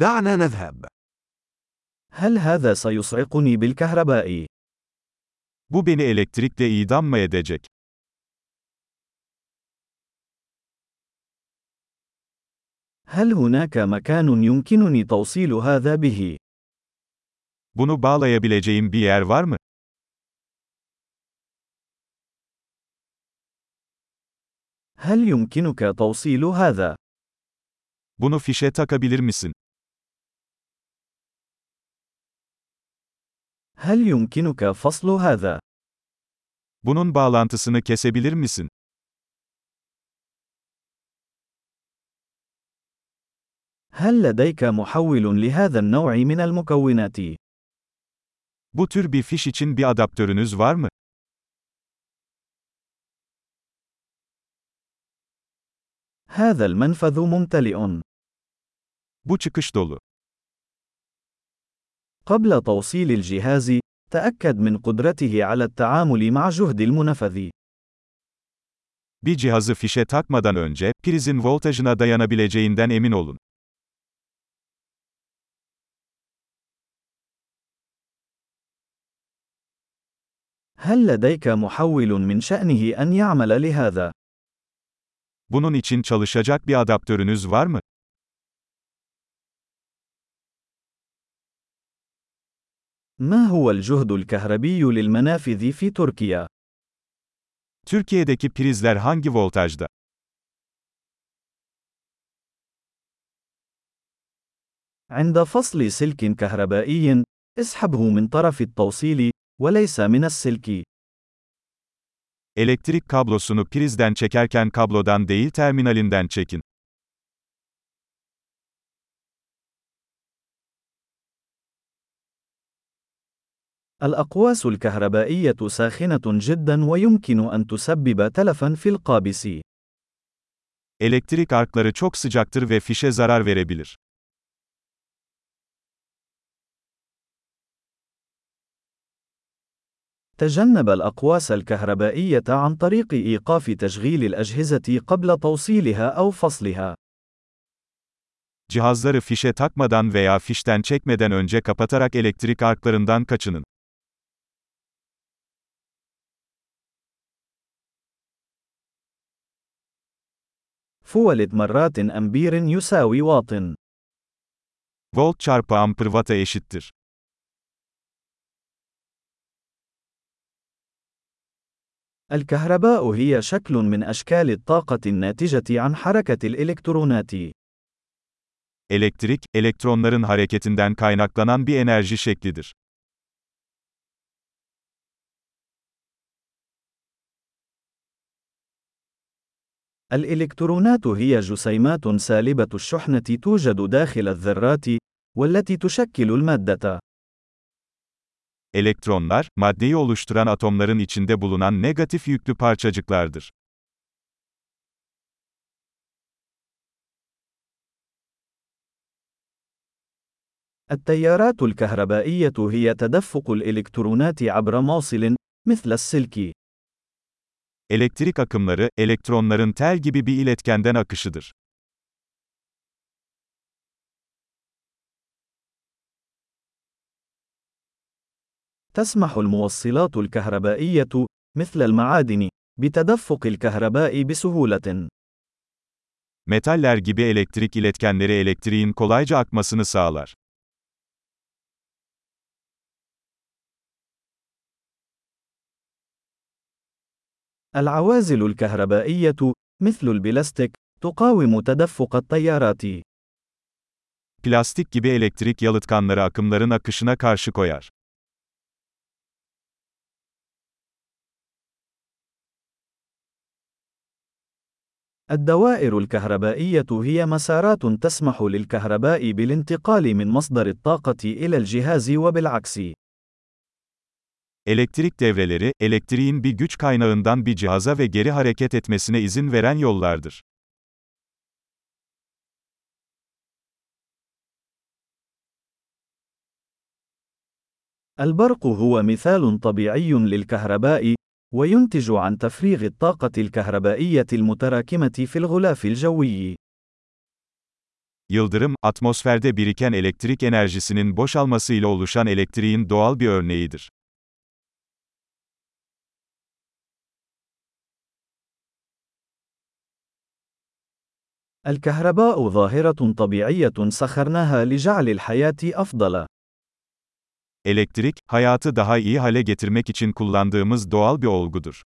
دعنا نذهب. هل هذا سيصعقني بالكهرباء؟ Bu beni elektrikle idam mı edecek? هل هناك مكان يمكنني توصيل هذا به؟ Bunu bağlayabileceğim bir yer var mı? هل يمكنك توصيل هذا؟ Bunu fişe takabilir misin? هل يمكنك فصل هذا؟ Bunun bağlantısını kesebilir misin? هل لديك محول لهذا النوع من المكونات؟ Bu tür bir fiş için bir adaptörünüz var mı? هذا المنفذ ممتلئ. Bu çıkış dolu. قبل توصيل الجهاز، تأكد من قدرته على التعامل مع جهد المنفذ. Bir cihazı fişe takmadan önce, prizin voltajına dayanabileceğinden emin olun. هل لديك محول من شأنه أن يعمل لهذا؟ Bunun için çalışacak bir adaptörünüz var mı? ما هو الجهد الكهربي للمنافذ في تركيا؟ Türkiye'deki prizler hangi voltajda? عند فصل سلك كهربائي، اسحبه من طرف التوصيل، وليس من السلك. Elektrik kablosunu prizden çekerken kablodan değil terminalinden çekin. الأقواس الكهربائية ساخنة جدا ويمكن أن تسبب تلفا في القابس. Elektrik arkları çok sıcaktır ve fişe zarar verebilir. تجنب الأقواس الكهربائية عن طريق إيقاف تشغيل الأجهزة قبل توصيلها أو فصلها. Cihazları fişe takmadan veya fişten çekmeden önce kapatarak elektrik arklarından kaçının. فولت مرات أمبير يساوي واط. Volt çarpı amper watt'a eşittir. الكهرباء هي شكل من أشكال الطاقة الناتجة عن حركة الإلكترونات. Elektrik, elektronların hareketinden kaynaklanan bir enerji şeklidir. الإلكترونات هي جسيمات سالبة الشحنة توجد داخل الذرات، والتي تشكل المادة. Elektronlar, maddeyi oluşturan atomların içinde bulunan negatif yüklü parçacıklardır. التيارات الكهربائية هي تدفق الإلكترونات عبر موصل، مثل السلك. Elektrik akımları, elektronların tel gibi bir iletkenden akışıdır. تسمح الموصلات الكهربائية، مثل المعادن، بتدفق الكهرباء بسهولة. Metaller gibi elektrik iletkenleri elektriğin kolayca akmasını sağlar. العوازل الكهربائية، مثل البلاستيك، تقاوم تدفق التيارات. Plastik gibi elektrik yalıtkanları akımların akışına karşı koyar. الدوائر الكهربائية هي مسارات تسمح للكهرباء بالانتقال من مصدر الطاقة إلى الجهاز وبالعكس. Elektrik devreleri, elektriğin bir güç kaynağından bir cihaza ve geri hareket etmesine izin veren yollardır. البرق هو مثال طبيعي للكهرباء، وينتج عن تفريغ الطاقة الكهربائية المتراكمة في الغلاف الجوي. Yıldırım, atmosferde biriken elektrik enerjisinin boşalmasıyla oluşan elektriğin doğal bir örneğidir. الكهرباء ظاهرة طبيعية سخرناها لجعل الحياة أفضل. Elektrik, hayatı daha iyi hale getirmek için kullandığımız doğal bir olgudur.